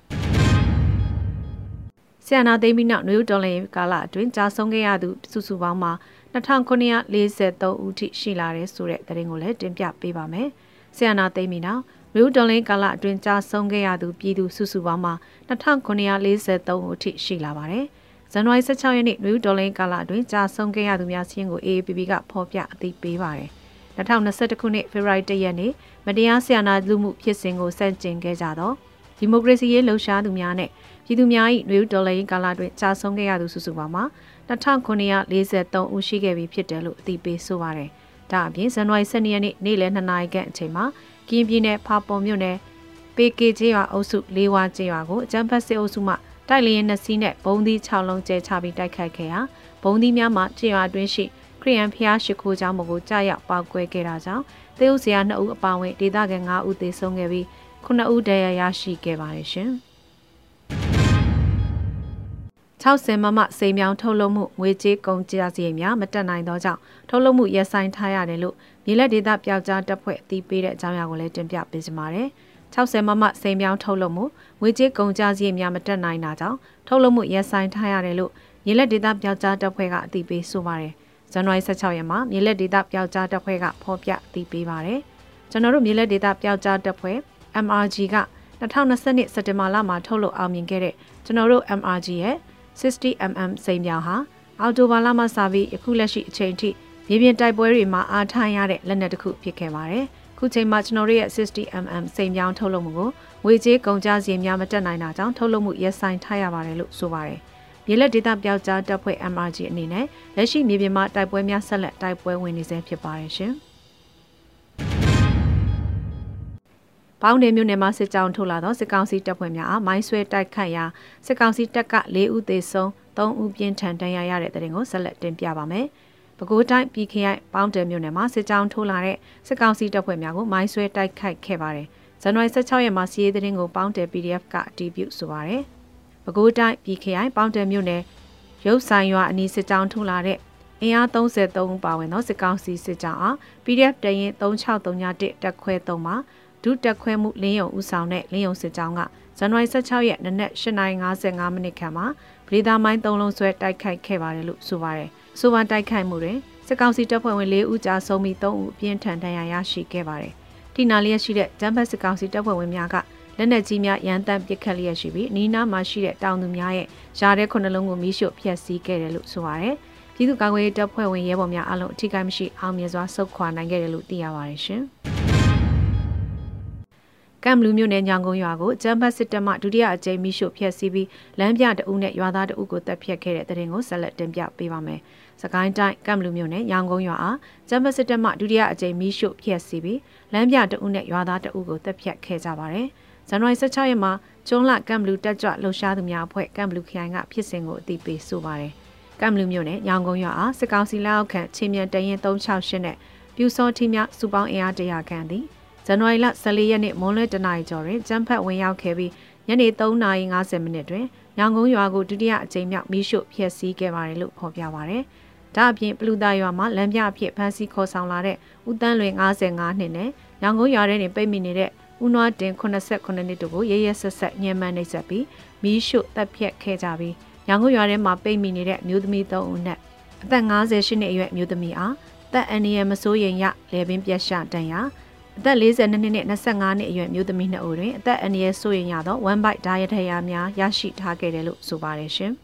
ဆီယနာသိမ်းပြီးနောက်နယူးဒေါ်လာကာလအတွင်းကြာဆုံးခဲ့ရသူစုစုပေါင်းမှာ2943ဦးထိရှိလာတဲ့ဆိုတဲ့သတင်းကိုလည်းတင်ပြပေးပါမယ်။ဆီယနာသိမ်းပြီးနောက်နယူးဒေါ်လာကာလအတွင်းကြာဆုံးခဲ့ရသူပြည်သူစုစုပေါင်းမှာ2943ဦးထိရှိလာပါတယ်။ ဇန်နဝါရီ16ရက်နေ့နယူးဒေါ်လာကာလအတွင်းကြာဆုံးခဲ့ရသူများစီးရင်ကို AAPP ကဖော်ပြအသိပေးပါတယ်။2021ခုနှစ်ဖေဖော်ဝါရီလရက်နေ့မတရားဆီယနာလူမှုဖြစ်စဉ်ကိုစန့်ကျင်ခဲ့ကြသောဒီမိုကရေစီရေးလှုပ်ရှားသူများနဲ့ပြည်သူများ၏နွေဦးဒေါ်လာရင်းကာလတွင်ကြာဆုံးခဲ့ရသူစုစုပေါင်းမှာ2943ဦးရှိခဲ့ပြီဖြစ်တယ်လို့အသိပေးဆိုပါတယ်။ဒါအပြင်ဇန်နဝါရီ12ရက်နေ့နေ့လယ်2နာရီခန့်အချိန်မှာကင်းပြည်နယ်ဖာပုံမြို့နယ်ပေကေကျေးရွာအုပ်စုလေးဝါကျေးရွာကိုအကြမ်းဖက်စစ်အုပ်စုမှ တိုက်လျင်နှစ်စီးနဲ့ဘုံသီး6လုံးကျဲချပြီးတိုက်ခိုက်ခဲ့ရာဘုံသီးများမှကျေးရွာတွင်းရှိခရီးယန်ဖျားရှိခိုးကျောင်းကိုကြားရောက်ပောက်ကွဲခဲ့တာကြောင့်သေဦးစရာ2ဦးအပါအဝင်ဒေသခံ9ဦးသေဆုံးခဲ့ပြီး9ဦးဒဏ်ရာရရှိခဲ့ပါတယ်ရှင်။60မမစိန်မြောင်းထုတ်လုပ်မှုငွေကြေးကုန်ကျစရိတ်များမတက်နိုင်သောကြောင့်ထုတ်လုပ်မှုရပ်ဆိုင်းထားရတယ်လို့မြေလက်ဒေသပျောက်ကြားတပ်ဖွဲ့အသိပေးတဲ့အကြောင်းအရာကိုလည်းတင်ပြပေးကြပါမယ်။ 60မမစိန်မြောင်းထုတ်လုပ်မှုငွေကြေးကုန်ကျစရိတ်များမတက်နိုင်တာကြောင့်ထုတ်လုပ်မှုရပ်ဆိုင်းထားရတယ်လို့မြေလက်ဒေသပျောက်ကြားတပ်ဖွဲ့ကအသိပေးဆိုပါတယ်။ဇန်နဝါရီ16ရက်မှာမြေလက်ဒေသပျောက်ကြားတပ်ဖွဲ့ကဖော်ပြအသိပေးပါတယ်။ကျွန်တော်တို့မြေလက်ဒေသပျောက်ကြားတပ်ဖွဲ့ MRG က2020စက်တင်ဘာလမှာထုတ်လုပ်အောင်မြင်ခဲ့တဲ့ကျွန်တော်တို့ MRG ရဲ့ 60mm စိန်ပြောင်ဟာအော်တိုဘာလမှစပြီးယခုလက်ရှိအချိန်ထိမြေပြင်တိုက်ပွဲတွေမှာအားထားရတဲ့လက်နက်တစ်ခုဖြစ်ခဲ့ပါတယ်။ ခုချိန်မှာကျွန်တော်တို့ရဲ့ 60mm စိန်ပြောင်ထုတ်လုပ်မှုကိုငွေကြေးကုန်ကျစရိတ်များမတက်နိုင်တာကြောင့်ထုတ်လုပ်မှုရပ်ဆိုင်းထားရပါတယ်လို့ဆိုပါတယ်။မြေလက်ဒေသပြောက်ကြားတပ်ဖွဲ့ MRG အနေနဲ့လက်ရှိမြေပြင်မှာတိုက်ပွဲများဆက်လက်တိုက်ပွဲဝင်နေဆဲဖြစ်ပါတယ်ရှင်။ပေါင်းတယ်မြို့နယ်မှာစစ်ကြောင်းထုတ်လာသောစစ်ကောင်စီတပ်ဖွဲ့များအားမိုင်းဆွဲတိုက်ခတ်ရာစစ်ကောင်စီတပ်က၄ဦးသေဆုံး၃ဦးပြင်းထန်ဒဏ်ရာရတဲ့တဲ့တင်ကိုဆက်လက်တင်ပြပါမယ်။ ပဲခူးတိုင်းပြည်ခရိုင်ပေါင်းတယ်မြို့နယ်မှာစစ်ကြောင်းထိုးလာတဲ့စစ်ကောင်စီတပ်ဖွဲ့များကိုမိုင်းဆွဲတိုက်ခိုက်ခဲ့ပါတယ်။ဇန်နဝါရီ16ရက်မှာစီးရေးတဲ့ကိုပေါင်းတယ် PDF ကအတည်ပြုဆိုပါတယ်။ပဲခူးတိုင်းပြည်ခရိုင်ပေါင်းတယ်မြို့နယ်ရုပ်ဆိုင်ရွာအနီးစစ်ကြောင်းထိုးလာတဲ့အင်အား33ဦးပါဝင်သောစစ်ကောင်စီစစ်ကြောင်းအား PDF တရင်3631တက်ခွဲ3မှာဒုတက်ခွဲမှုလင်းယုံဦးဆောင်တဲ့လင်းယုံစစ်ကြောင်းကဇန်နဝါရီ16ရက်နနက်8:55မိနစ်ခန့်မှာဗလီသားမိုင်း၃လုံးဆွဲတိုက်ခိုက်ခဲ့ပါတယ်လို့ဆိုပါတယ်။ ဆိုပါတိုက်ခိုက်မှုတွင်စစ်ကောင်စီတပ်ဖွဲ့ဝင်၄ဦးကြာဆုံးပြီး၃ဦးအပြင်းထန်ဒဏ်ရာရရှိခဲ့ပါတယ်။ထိနာလျက်ရှိတဲ့ဂျမ်ဘတ်စစ်ကောင်စီတပ်ဖွဲ့ဝင်များကလက်နက်ကြီးများရန်တမ်းပစ်ခတ်လျက်ရှိပြီးနီးနားမှာရှိတဲ့တောင်သူများရဲ့ယာတဲ့ခုနှလုံးကိုမိရှို့ဖျက်ဆီးခဲ့တယ်လို့ဆိုပါတယ်။ပြည်သူ့ကာကွယ်ရေးတပ်ဖွဲ့ဝင်ရဲဘော်များအလုံးအထိကိမရှိအောင်မြင်စွာဆုတ်ခွာနိုင်ခဲ့တယ်လို့သိရပါတယ်ရှင်။ ကမ်ဘလူးမြို့နယ်ညောင်ကုန်းရွာကိုကျမ်းပတ်စစ်တပ်မှဒုတိယအကြိမ်မိရှုဖျက်ဆီးပြီးလမ်းပြတအုပ်နဲ့ရွာသားတအုပ်ကိုတပ်ဖြတ်ခဲ့တဲ့တဲ့ရင်ကိုဆက်လက်တင်ပြပေးပါမယ်။စကိုင်းတိုင်းကမ်ဘလူးမြို့နယ်ညောင်ကုန်းရွာအားကျမ်းပတ်စစ်တပ်မှဒုတိယအကြိမ်မိရှုဖျက်ဆီးပြီးလမ်းပြတအုပ်နဲ့ရွာသားတအုပ်ကိုတပ်ဖြတ်ခဲ့ကြပါတယ်။ဇန်နဝါရီ16ရက်မှာကျွန်းလကမ်ဘလူးတက်ကြွလှုပ်ရှားသူများအဖွဲ့ကမ်ဘလူးခရိုင်ကဖြစ်စဉ်ကိုအသိပေးဆိုပါတယ်။ကမ်ဘလူးမြို့နယ်ညောင်ကုန်းရွာအားစစ်ကောင်စီလက်အောက်ခံချင်းမြန်တရင်368နဲ့ပြူစောထီးများစုပေါင်းအင်အား100ခန့်သည် ဇန်နဝါရီလ14ရက်နေ့မွန်းလွဲတနာရီကျော်တွင်ကျန်းဖတ်ဝင်ရောက်ခဲ့ပြီးညနေ3:50မိနစ်တွင်ညောင်ကုန်းရွာကိုဒုတိယအကြိမ်မြောက်မီးရှို့ဖျက်ဆီးခဲ့ပါတယ်လို့ဖော်ပြပါရယ်။ဒါအပြင်ပလူတာရွာမှာလမ်းပြအဖြစ်ဖမ်းဆီးခေါ်ဆောင်လာတဲ့ဦးတန်းလွင်55နှစ်နဲ့ညောင်ကုန်းရွာထဲတွင်ပိတ်မိနေတဲ့ဦးနွားတင်89နှစ်တို့ကိုရရဆက်ဆက်ညှဉ်းပန်းနှိပ်စက်ပြီးမီးရှို့တပ်ဖြတ်ခဲ့ကြပြီးရောင်ကုရွာထဲမှာပိတ်မိနေတဲ့အမျိုးသမီး3ဦးနဲ့အသက်58နှစ်အရွယ်အမျိုးသမီးအားသက်အန္တရာယ်မစိုးရိမ်ရလေပင်ပြက်ရှတန်ရာ အသက်42နှစ်နဲ့25နှစ်အရွယ်မျိုးသမီး2ဦးတွင်အသက်အန္တရာယ်စိုးရိမ်ရသော1 byte ဓာရထရာများရရှိထားခဲ့တယ်လို့ဆိုပါတယ်ရှင်။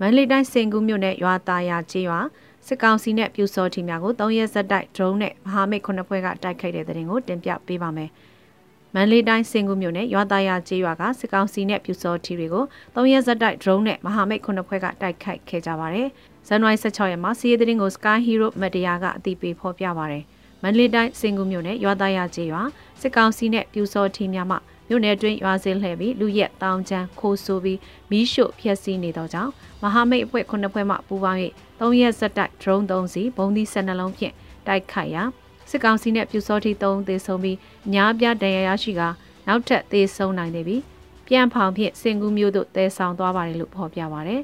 မန္တလေးတိုင်းစင်ကူးမြို့နယ်ရွာသားရကျေးရွာစစ်ကောင်စီနဲ့ပြူစောထီများကို၃ရက်ဆက်တိုက် drone နဲ့မဟာမိတ်ခုနှစ်ဖွဲ့ကတိုက်ခိုက်တဲ့တဲ့ရင်ကိုတင်ပြပေးပါမယ်။မန္တလေးတိုင်းစင်ကူးမြို့နယ်ရွာသားရကျေးရွာကစစ်ကောင်စီနဲ့ပြူစောထီတွေကို၃ရက်ဆက်တိုက် drone နဲ့မဟာမိတ်ခုနှစ်ဖွဲ့ကတိုက်ခိုက်ခဲ့ကြပါတယ်။ဇန်နဝါရီ16ရက်မှာစီးရီးသတင်းကို Sky Hero Media ကအတည်ပြုဖော်ပြပါတယ်။ မန္တလေးတိုင်းစင်ကူးမြို့နယ်ရွာသားရကျေးရွာစစ်ကောင်စီနဲ့ပြူစောထီများမှမြို့နယ်တွင်းရွာစင်းလှည့်ပြီးလူရက်တောင်ချမ်းခိုးဆိုးပြီးမီးရှို့ဖျက်ဆီးနေသောကြောင့်မဟာမိတ်အဖွဲ့ခုနှစ်ဖွဲ့မှပူးပေါင်း၍၃ရက်ဆက်တိုက် drone 3စီဘုံသီး12လုံးဖြင့်တိုက်ခိုက်ရာစစ်ကောင်စီနဲ့ပြူစောတိ3သေဆုံးပြီးအများပြားဒဏ်ရာရရှိကနောက်ထပ်သေဆုံးနိုင်တယ်ပြီးပြန်ဖောင်ဖြင့်စင်ကူးမျိုးတို့တဲဆောင်သွားပါတယ်လို့ဖော်ပြပါတယ်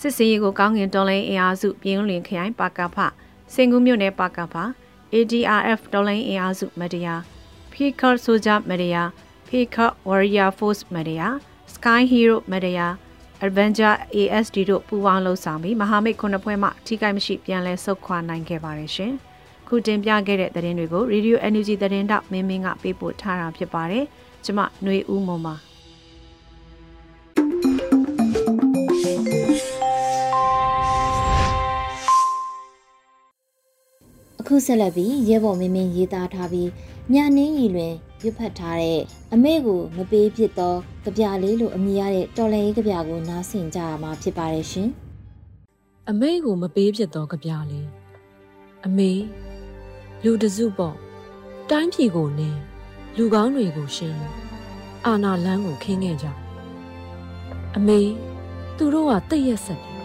စစ်စင်ရီကိုကောင်းငင်တော်လိုင်းအင်အားစုပြင်းလင်ခရိုင်ပါကဖစင်ကူးမျိုးနယ်ပါကဖ ADRF တော်လိုင်းအင်အားစုမတရား Peacock Soldier မတရား Peacock Warrior Force မတရား Sky Hero မတရား Avenger ASD တို့ပူးပေါင်းလှုပ်ဆောင်ပြီးမဟာမိတ်ခုနှစ်ဖွဲ့မှထိခိုက်မရှိပြန်လည်ဆုတ်ခွာနိုင်ခဲ့ပါတယ်ရှင်။ခုတင်ပြခဲ့တဲ့သတင်းတွေကို Radio Energy သတင်းတောက်မင်းမင်းကပေးပို့ထားတာဖြစ်ပါတယ်။ကျွန်မຫນွေဦးမွန်ပါ ခုဆက်လက်ပြီးရဲဘော်မင်းမင်းရေးသားထားပြီးညနေရီတွင်ရွတ်ဖတ်ထားတဲ့အမေကိုမပေးဖြစ်သောကြပြလေးလိုအမည်ရတဲ့တော်လည်ရေးကြပြကိုနားဆင်ကြရမှာဖြစ်ပါတယ်ရှင်။အမေကိုမပေးဖြစ်သောကြပြလေးအမေလူတစုပေါ့တိုင်းပြည်ကိုနင်းလူကောင်းတွေကိုရှင်းအာနာလန်းကိုခင်းခဲ့ကြအမေသူတို့ကတိတ်ရက်ဆက်တယ်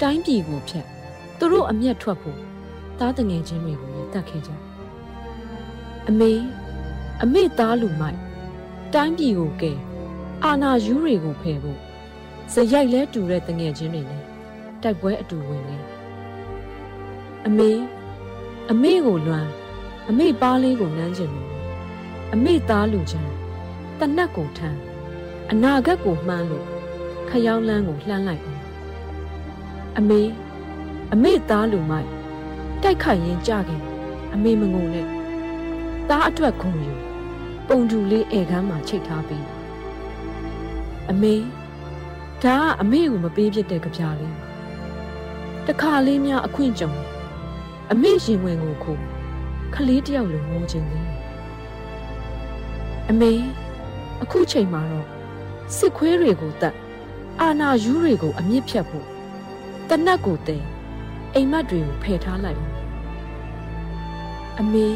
တိုင်းပြည်ကိုဖျက်သူတို့အမျက်ထွက်ဖို့ သားတငယ်ချင်းတွေကိုလည်းတတ်ခဲ့ကြအမေအမေသားလူမိုက်တိုင်းပြည်ကိုကဲအာနာယူတွေကိုဖယ်ဖို့စရိုက်လဲတူတဲ့တငယ်ချင်းတွေနဲ့တိုက်ပွဲအတူဝင်နေအမေအမေကိုလွမ်းအမေပါးလေးကိုနမ်းကျင်လို့အမေသားလူချမ်းတနက်ကိုထမ်းအနာဂတ်ကိုမှန်းလို့ခယောင်းလန်းကိုလှမ်းလိုက်အောင်အမေအမေသားလူမိုက် တိုက်ခိုက်ရင်ကြခင်အမေမငုံနဲ့သားအတွက်ခုံယူပုံတူလေးဧကန်းမှာချိတ်ထားပြီးအမေဒါကအမေကိုမပေးဖြစ်တဲ့ကြပြလေးတခါလေးများအခွင့်ကြုံအမေရင်ဝင်ကိုခုခလေးတယောက်လိုငိုခြင်းလေးအမေအခုချိန်မှာတော့စစ်ခွေးတွေကိုတတ်အာနာယူးတွေကိုအမြင့်ဖြတ်ဖို့တနတ်ကိုတဲ အိမ်မက်တွေကိုဖယ်ထားလိုက်အမေ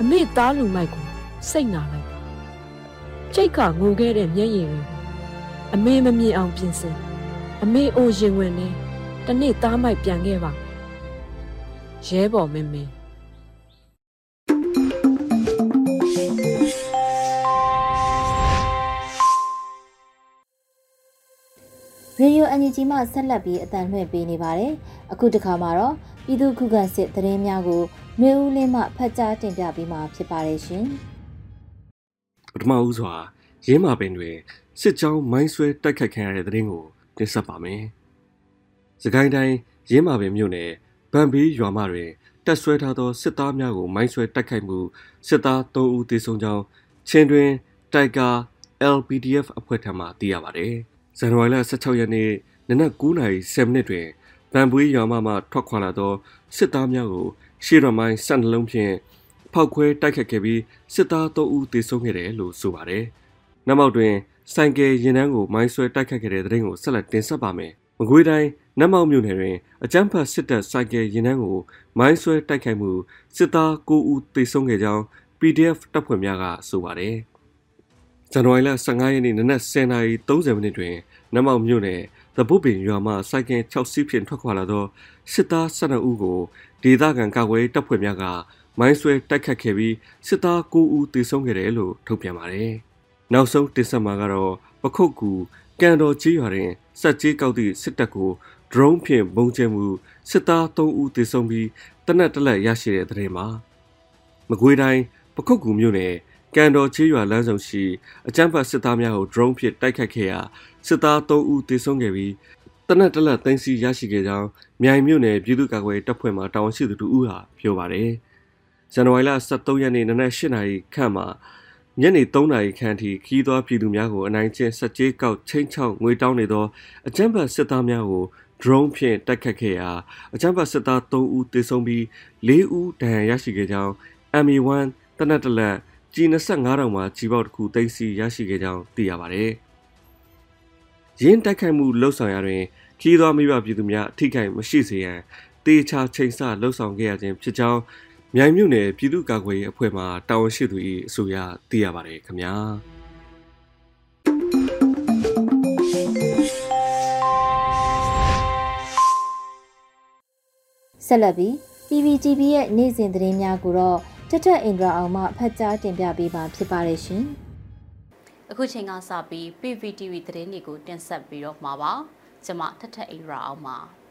အမေသားလူမိုက်ကိုစိတ်နာလိုက်ကြိတ်ကငိုခဲ့တဲ့မျက်ရည်တွေကိုအမေမမြင်အောင်ပြင်ဆင်အမေအိုရင်ဝင်နေတနေ့သားမိုက်ပြန်ခဲ့ပါရဲဘော်မင်းမင်းရေဒီယိုအန်ဂျီဂျီမှဆက်လက်ပြီးအတန်လှည့်ပေးနေပါတယ်။ အခုတစ်ခါမှာတော့ပြည်သူခုခံစစ်သတင်းများကိုမျိုးဦးလင်းမှဖတ်ကြားတင်ပြပေးမှာဖြစ်ပါတယ်ရှင်။ပထမဦးစွာရင်းမာပင်တွင်စစ်ကြောင်းမိုင်းဆွဲတိုက်ခိုက်ခံရတဲ့သတင်းကိုတင်ဆက်ပါမယ်။စကိုင်းတိုင်းရင်းမာပင်မြို့နယ်ဗန်ဘီရွာမတွင်တက်ဆွဲထားသောစစ်သားများကိုမိုင်းဆွဲတိုက်ခိုက်မှုစစ်သား3ဦးသေဆုံးကြောင်းချင်းတွင်တိုက်ကာ LPDF အဖွဲ့ထံမှသိရပါတယ်။ဇန်နဝါရီလ16ရက်နေ့နနက်9:10မိနစ်တွင် ဗန်ပွေးရွာမမှထွက်ခွာလာသောစစ်သားများကိုရှေ့ရမိုင်းဆက်နှလုံးဖြင့်ဖောက်ခွဲတိုက်ခတ်ခဲ့ပြီးစစ်သား3ဦးသေဆုံးခဲ့တယ်လို့ဆိုပါတယ်။နောက်မှတွင်ဆိုင်ကယ်ရင်နှန်းကိုမိုင်းဆွဲတိုက်ခတ်ခဲ့တဲ့တဲ့ရင်ကိုဆက်လက်တင်ဆက်ပါမယ်။မကွေးတိုင်းနတ်မောက်မြို့နယ်တွင်အကြမ်းဖက်စစ်တပ်ဆိုင်ကယ်ရင်နှန်းကိုမိုင်းဆွဲတိုက်ခိုက်မှုစစ်သား9ဦးသေဆုံးခဲ့ကြောင်း PDF တပ်ဖွဲ့များကဆိုပါတယ်။ဇန်နဝါရီလ15ရက်နေ့နနက်10:30မိနစ်တွင်နတ်မောက်မြို့နယ် သဘုတ်ပင်ရွာမှစိုက်ကင်6စီးဖြင့်ထွက်ခွာလာသောစစ်သား12ဦးကိုဒေသခံကာကွယ်တပ်ဖွဲ့များကမိုင်းဆွဲတိုက်ခတ်ခဲ့ပြီးစစ်သား9ဦးသေဆုံးခဲ့တယ်လို့ထုတ်ပြန်ပါတယ်။နောက်ဆုံးတင်ဆက်မှာကတော့ပခုတ်ကူကန်တော်ကြီးရွာတွင်စက်ကြီးကောက်သည့်စစ်တပ်ကို drone ဖြင့်ပုံကျဲမှုစစ်သား3ဦးသေဆုံးပြီးတနက်တလက်ရရှိတဲ့တဲ့မှာမကွေးတိုင်းပခုတ်ကူမြို့နယ်ကန်တော်ချေးရွာလမ်းဆောင်ရှိအကြမ်းဖက်စစ်သားများကို drone ဖြင့်တိုက်ခတ်ခဲ့ရာ စစ်သား3ဦးသေဆုံးခဲ့ပြီးတနက်တလက်သိမ်းဆီးရရှိခဲ့ကြောင်းမြိုင်မြို့နယ်ပြည်သူ့ကာကွယ်တပ်ဖွဲ့မှတာဝန်ရှိသူတို့ဦးဟာပြောပါတယ်။ဇန်နဝါရီလ23ရက်နေ့နနက်8နာရီခန့်မှာညနေ3နာရီခန့်ထိခီးသွွားပြည်သူများကိုအနိုင်ကျင့်စက်ကြေးကောက်ချင်းချောက်ငွေတောင်းနေသောအကြမ်းဖက်စစ်သားများကို drone ဖြင့်တိုက်ခတ်ခဲ့ရာအကြမ်းဖက်စစ်သား3ဦးသေဆုံးပြီး4ဦးဒဏ်ရာရရှိခဲ့ကြောင်း MA1 တနက်တလက်ကြီး25တောင်မှာကြီးပေါက်တစ်ခုသိမ်းဆီးရရှိခဲ့ကြောင်းသိရပါတယ်။ ရင်းတိုက်ခိုက်မှုလှုပ်ဆောင်ရတွင်ခီးသွွားမိဘပြည်သူများအထိခိုက်မရှိစေရန်တေချာချိန်ဆလှုပ်ဆောင်ခဲ့ရခြင်းဖြစ်ကြောင်းမြိုင်မြို့နယ်ပြည်သူ့ကာကွယ်ရေးအဖွဲ့မှတာဝန်ရှိသူ၏အဆိုအရသိရပါတယ်ခင်ဗျာဆက်လက်ပြီး PPTV ရဲ့နေ့စဉ်သတင်းများကိုတော့တထက်အင်ဒရာအောင်မှဖတ်ကြားတင်ပြပေးပါဖြစ်ပါတယ်ရှင်။ အခုချိန်ကစပြီး PPTV သတင်းတွေကိုတင်ဆက်ပြီးတော့မှာပါ။ကျွန်မထထက်အင်ဒရာအောင်ပါ။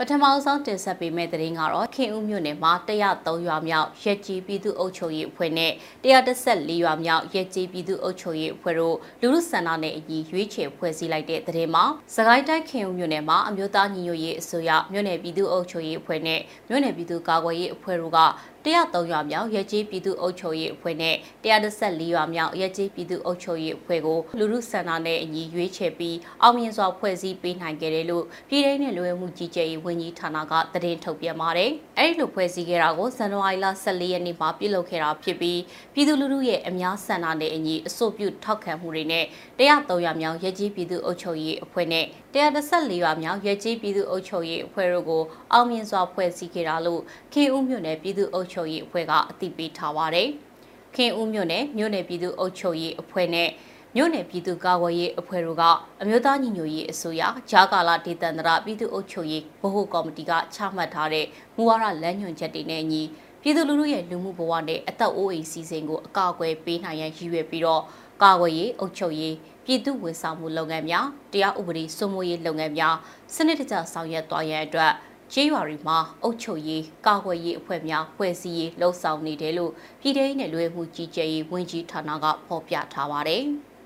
ပထမဆုံးတင်ဆက်ပေးမယ့်သတင်းကတော့ခင်ဦးမြို့နယ်မှာ103ရွာမြောက်ရက်ကြီးပြည်သူ့အုပ်ချုပ်ရေးအဖွဲ့နဲ့114ရွာမြောက်ရက်ကြီးပြည်သူ့အုပ်ချုပ်ရေးအဖွဲ့တို့လူလူဆန္ဒနဲ့အညီရွေးချယ်ဖွဲ့စည်းလိုက်တဲ့သတင်းမှာစကိုင်းတိုင်းခင်ဦးမြို့နယ်မှာအမျိုးသားညီညွတ်ရေးအစိုးရမြို့နယ်ပြည်သူ့အုပ်ချုပ်ရေးအဖွဲ့နဲ့မြို့နယ်ပြည်သူ့ကာကွယ်ရေးအဖွဲ့တို့က 103ရွာမြောက်ရဲကြီးပြည်သူ့အုပ်ချုပ်ရေးအဖွဲ့နဲ့114ရွာမြောက်ရဲကြီးပြည်သူ့အုပ်ချုပ်ရေးအဖွဲ့ကိုလူလူဆန္ဒနဲ့အညီရွေးချယ်ပြီးအောင်မြင်စွာဖွဲ့စည်းပေးနိုင်ခဲ့တယ်လို့ပြည်ထောင်စုလွှဲမှုကြီးကြပ်ရေးဝန်ကြီးဌာနကသတင်းထုတ်ပြန်ပါတယ်။အဲဒီလိုဖွဲ့စည်းခဲ့တာကိုဇန်နဝါရီလ14ရက်နေ့မှာပြုလုပ်ခဲ့တာဖြစ်ပြီးပြည်သူလူထုရဲ့အများဆန္ဒနဲ့အညီအဆိုပြုထောက်ခံမှုတွေနဲ့103ရွာမြောက်ရဲကြီးပြည်သူ့အုပ်ချုပ်ရေးအဖွဲ့နဲ့114ရွာမြောက်ရဲကြီးပြည်သူ့အုပ်ချုပ်ရေးအဖွဲ့တို့ကိုအောင်မြင်စွာဖွဲ့စည်းခဲ့တာလို့ခင်ဦးမြို့နယ်ပြည်သူ့အုပ်ချုပ်ရေးအဖွဲ့ကအသိပေးထားပါတယ်။ခင်ဦးမြို့နယ်မြို့နယ်ပြည်သူ့အုပ်ချုပ်ရေးအဖွဲ့နဲ့မြို့နယ်ပြည်သူ့ကာကွယ်ရေးအဖွဲ့တို့ကအမျိုးသားညီညွတ်ရေးအစိုးရဂျာကာလာဒေသန္တရပြည်သူ့အုပ်ချုပ်ရေးဗဟိုကော်မတီကချမှတ်ထားတဲ့မူဝါဒလမ်းညွှန်ချက်တွေနဲ့အညီပြည်သူလူထုရဲ့လူမှုဘဝနဲ့အသက်အိုးအိမ်စီစဉ်ကိုအကာအကွယ်ပေးနိုင်ရန်ရည်ရွယ်ပြီးတော့ကာကွယ်ရေးအုပ်ချုပ်ရေးပြည်သူ့ဝန်ဆောင်မှုလုပ်ငန်းများတရားဥပဒေစိုးမိုးရေးလုပ်ငန်းများစနစ်တကျဆောင်ရွက်သွားရန်အတွက် ကျေးရွာတွေမှာအုပ်ချုပ်ရေးကာကွယ်ရေးအဖွဲ့များဖွဲ့စည်းရေးလှုံ့ဆော်နေတယ်လို့ပြည်ထောင်စုနဲ့လွှဲမှုကြီးကြပ်ရေးဝန်ကြီးဌာနကဖော်ပြထားပါတယ်။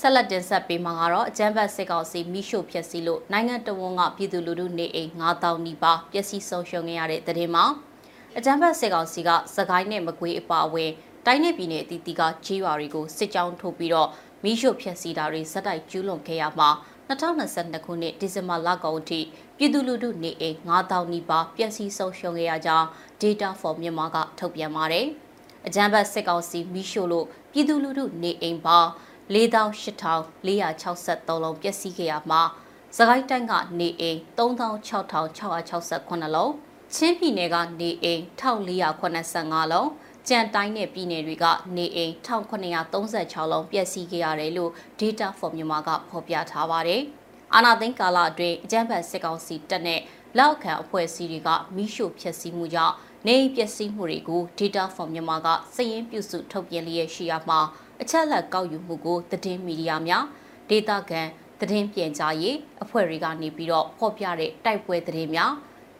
ဆက်လက်တင်ဆက်ပေးမှာကတော့အကြမ်းဖက်စစ်ကောင်စီမိရှုဖျက်ဆီးလို့နိုင်ငံတော်ဝန်ကပြည်သူလူထုနေအိမ်9000နီးပါးပျက်စီးဆုံးရှုံးခဲ့ရတဲ့တဲ့တင်မှာအကြမ်းဖက်စစ်ကောင်စီကစကိုင်းနဲ့မကွေးအပါအဝင်တိုင်းနယ်ပြည်နယ်အသီးသီးကကြေးရွာတွေကိုစစ်ကြောင်းထုတ်ပြီးတော့မိရှုဖျက်ဆီးတာတွေဇက်တိုက်ကျူးလွန်ခဲ့ရမှာ 2022ခုနှစ်ဒီဇင်ဘာလကုန်အထိပြည်သူလူထုနေအိမ်9000နီးပါးပျက်စီးဆုံးရှုံးခဲ့ရကြောင်း Data for Myanmar ကထုတ်ပြန်ပါတယ်။အကြမ်းဖက်စစ်ကောင်စီမိရှုလို့ပြည်သူလူထုနေအိမ်ပေါင်း48,463လုံးပျက်စီးခဲ့ရမှာစကိုင်းတိုင်းကနေအိမ်36,668လုံးချင်းပြည်နယ်ကနေအိမ်1485လုံး ကြံတိုင်းနဲ့ပြည်နယ်တွေကနေအိမ်1936လုံးပျက်စီးခဲ့ရတယ်လို့ Data for Myanmar ကဖော်ပြထားပါတယ်။အာနာသိန်းကာလအတွင်းအကြမ်းဖက်စစ်ကောင်စီတပ်နဲ့လောက်ခံအဖွဲ့အစည်းတွေကမိရှုဖျက်ဆီးမှုကြောင့်နေပျက်စီးမှုတွေကို Data for Myanmar ကစည်ရင်းပြုစုထုတ်ပြန်လျက်ရှိရမှာအချက်လက်ကောက်ယူမှုကိုသတင်းမီဒီယာများဒေတာကန်သတင်းပြန်ကြားရေးအဖွဲ့တွေကနေပြီးတော့ဖော်ပြတဲ့တိုက်ပွဲသတင်းများ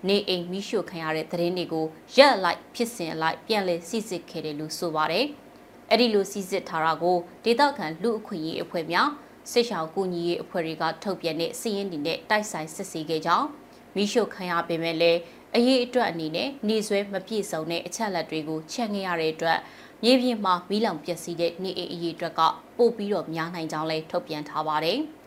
နေအိမ်မိရှုခံရတဲ့သတင်းတွေကိုရက်လိုက်ဖြစ်စဉ်လိုက်ပြန်လည်စစ်စစ်ခဲ့တယ်လို့ဆိုပါတယ်။အဲ့ဒီလိုစစ်စစ်ထားတာကိုဒေသခံလူအခွင့်အရေးအဖွဲ့များစစ်ရှောင်ကူညီရေးအဖွဲ့တွေကထုတ်ပြန်တဲ့စီးရင်တွေနဲ့တိုက်ဆိုင်စစ်ဆေးခဲ့ကြောင်းမိရှုခံရပေမဲ့လည်းအရေးအတွက်အနေနဲ့နေဆွဲမပြည့်စုံတဲ့အချက်လက်တွေကိုချက်ငှရတဲ့အတွက်မြေပြင်မှာမီးလောင်ပျက်စီးတဲ့နေအိမ်အရေးအတွက်ကပို့ပြီးတော့များနိုင်ကြောင်းလည်းထုတ်ပြန်ထားပါတယ်။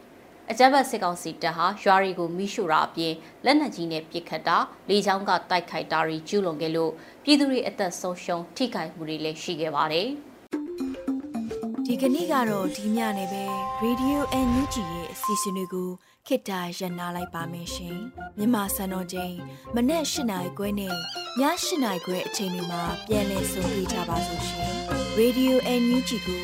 အကြမ်းဖက်စစ်ကောင်စီတပ်ဟာရွာတွေကိုမိရှို့တာအပြင်လက်နက်ကြီးနဲ့ပစ်ခတ်တာလေကြောင်းကတိုက်ခိုက်တာတွေကျူးလွန်ခဲ့လို့ပြည်သူတွေအသက်ဆုံးရှုံးထိခိုက်မှုတွေလည်းရှိခဲ့ပါတယ်။ဒီကနေ့ကတော့ဒီညနေပဲ Radio NUG ရဲ့အစီအစဉ်လေးကိုခေတ္တရနာလိုက်ပါမယ်ရှင်မြန်မာစံတော်ချိန်မနေ့၈နိုင်ခွဲနဲ့ည၈နိုင်ခွဲအချိန်တွေမှာပြောင်းလဲဆိုပြကြပါလို့ရှင် Radio NUG ကို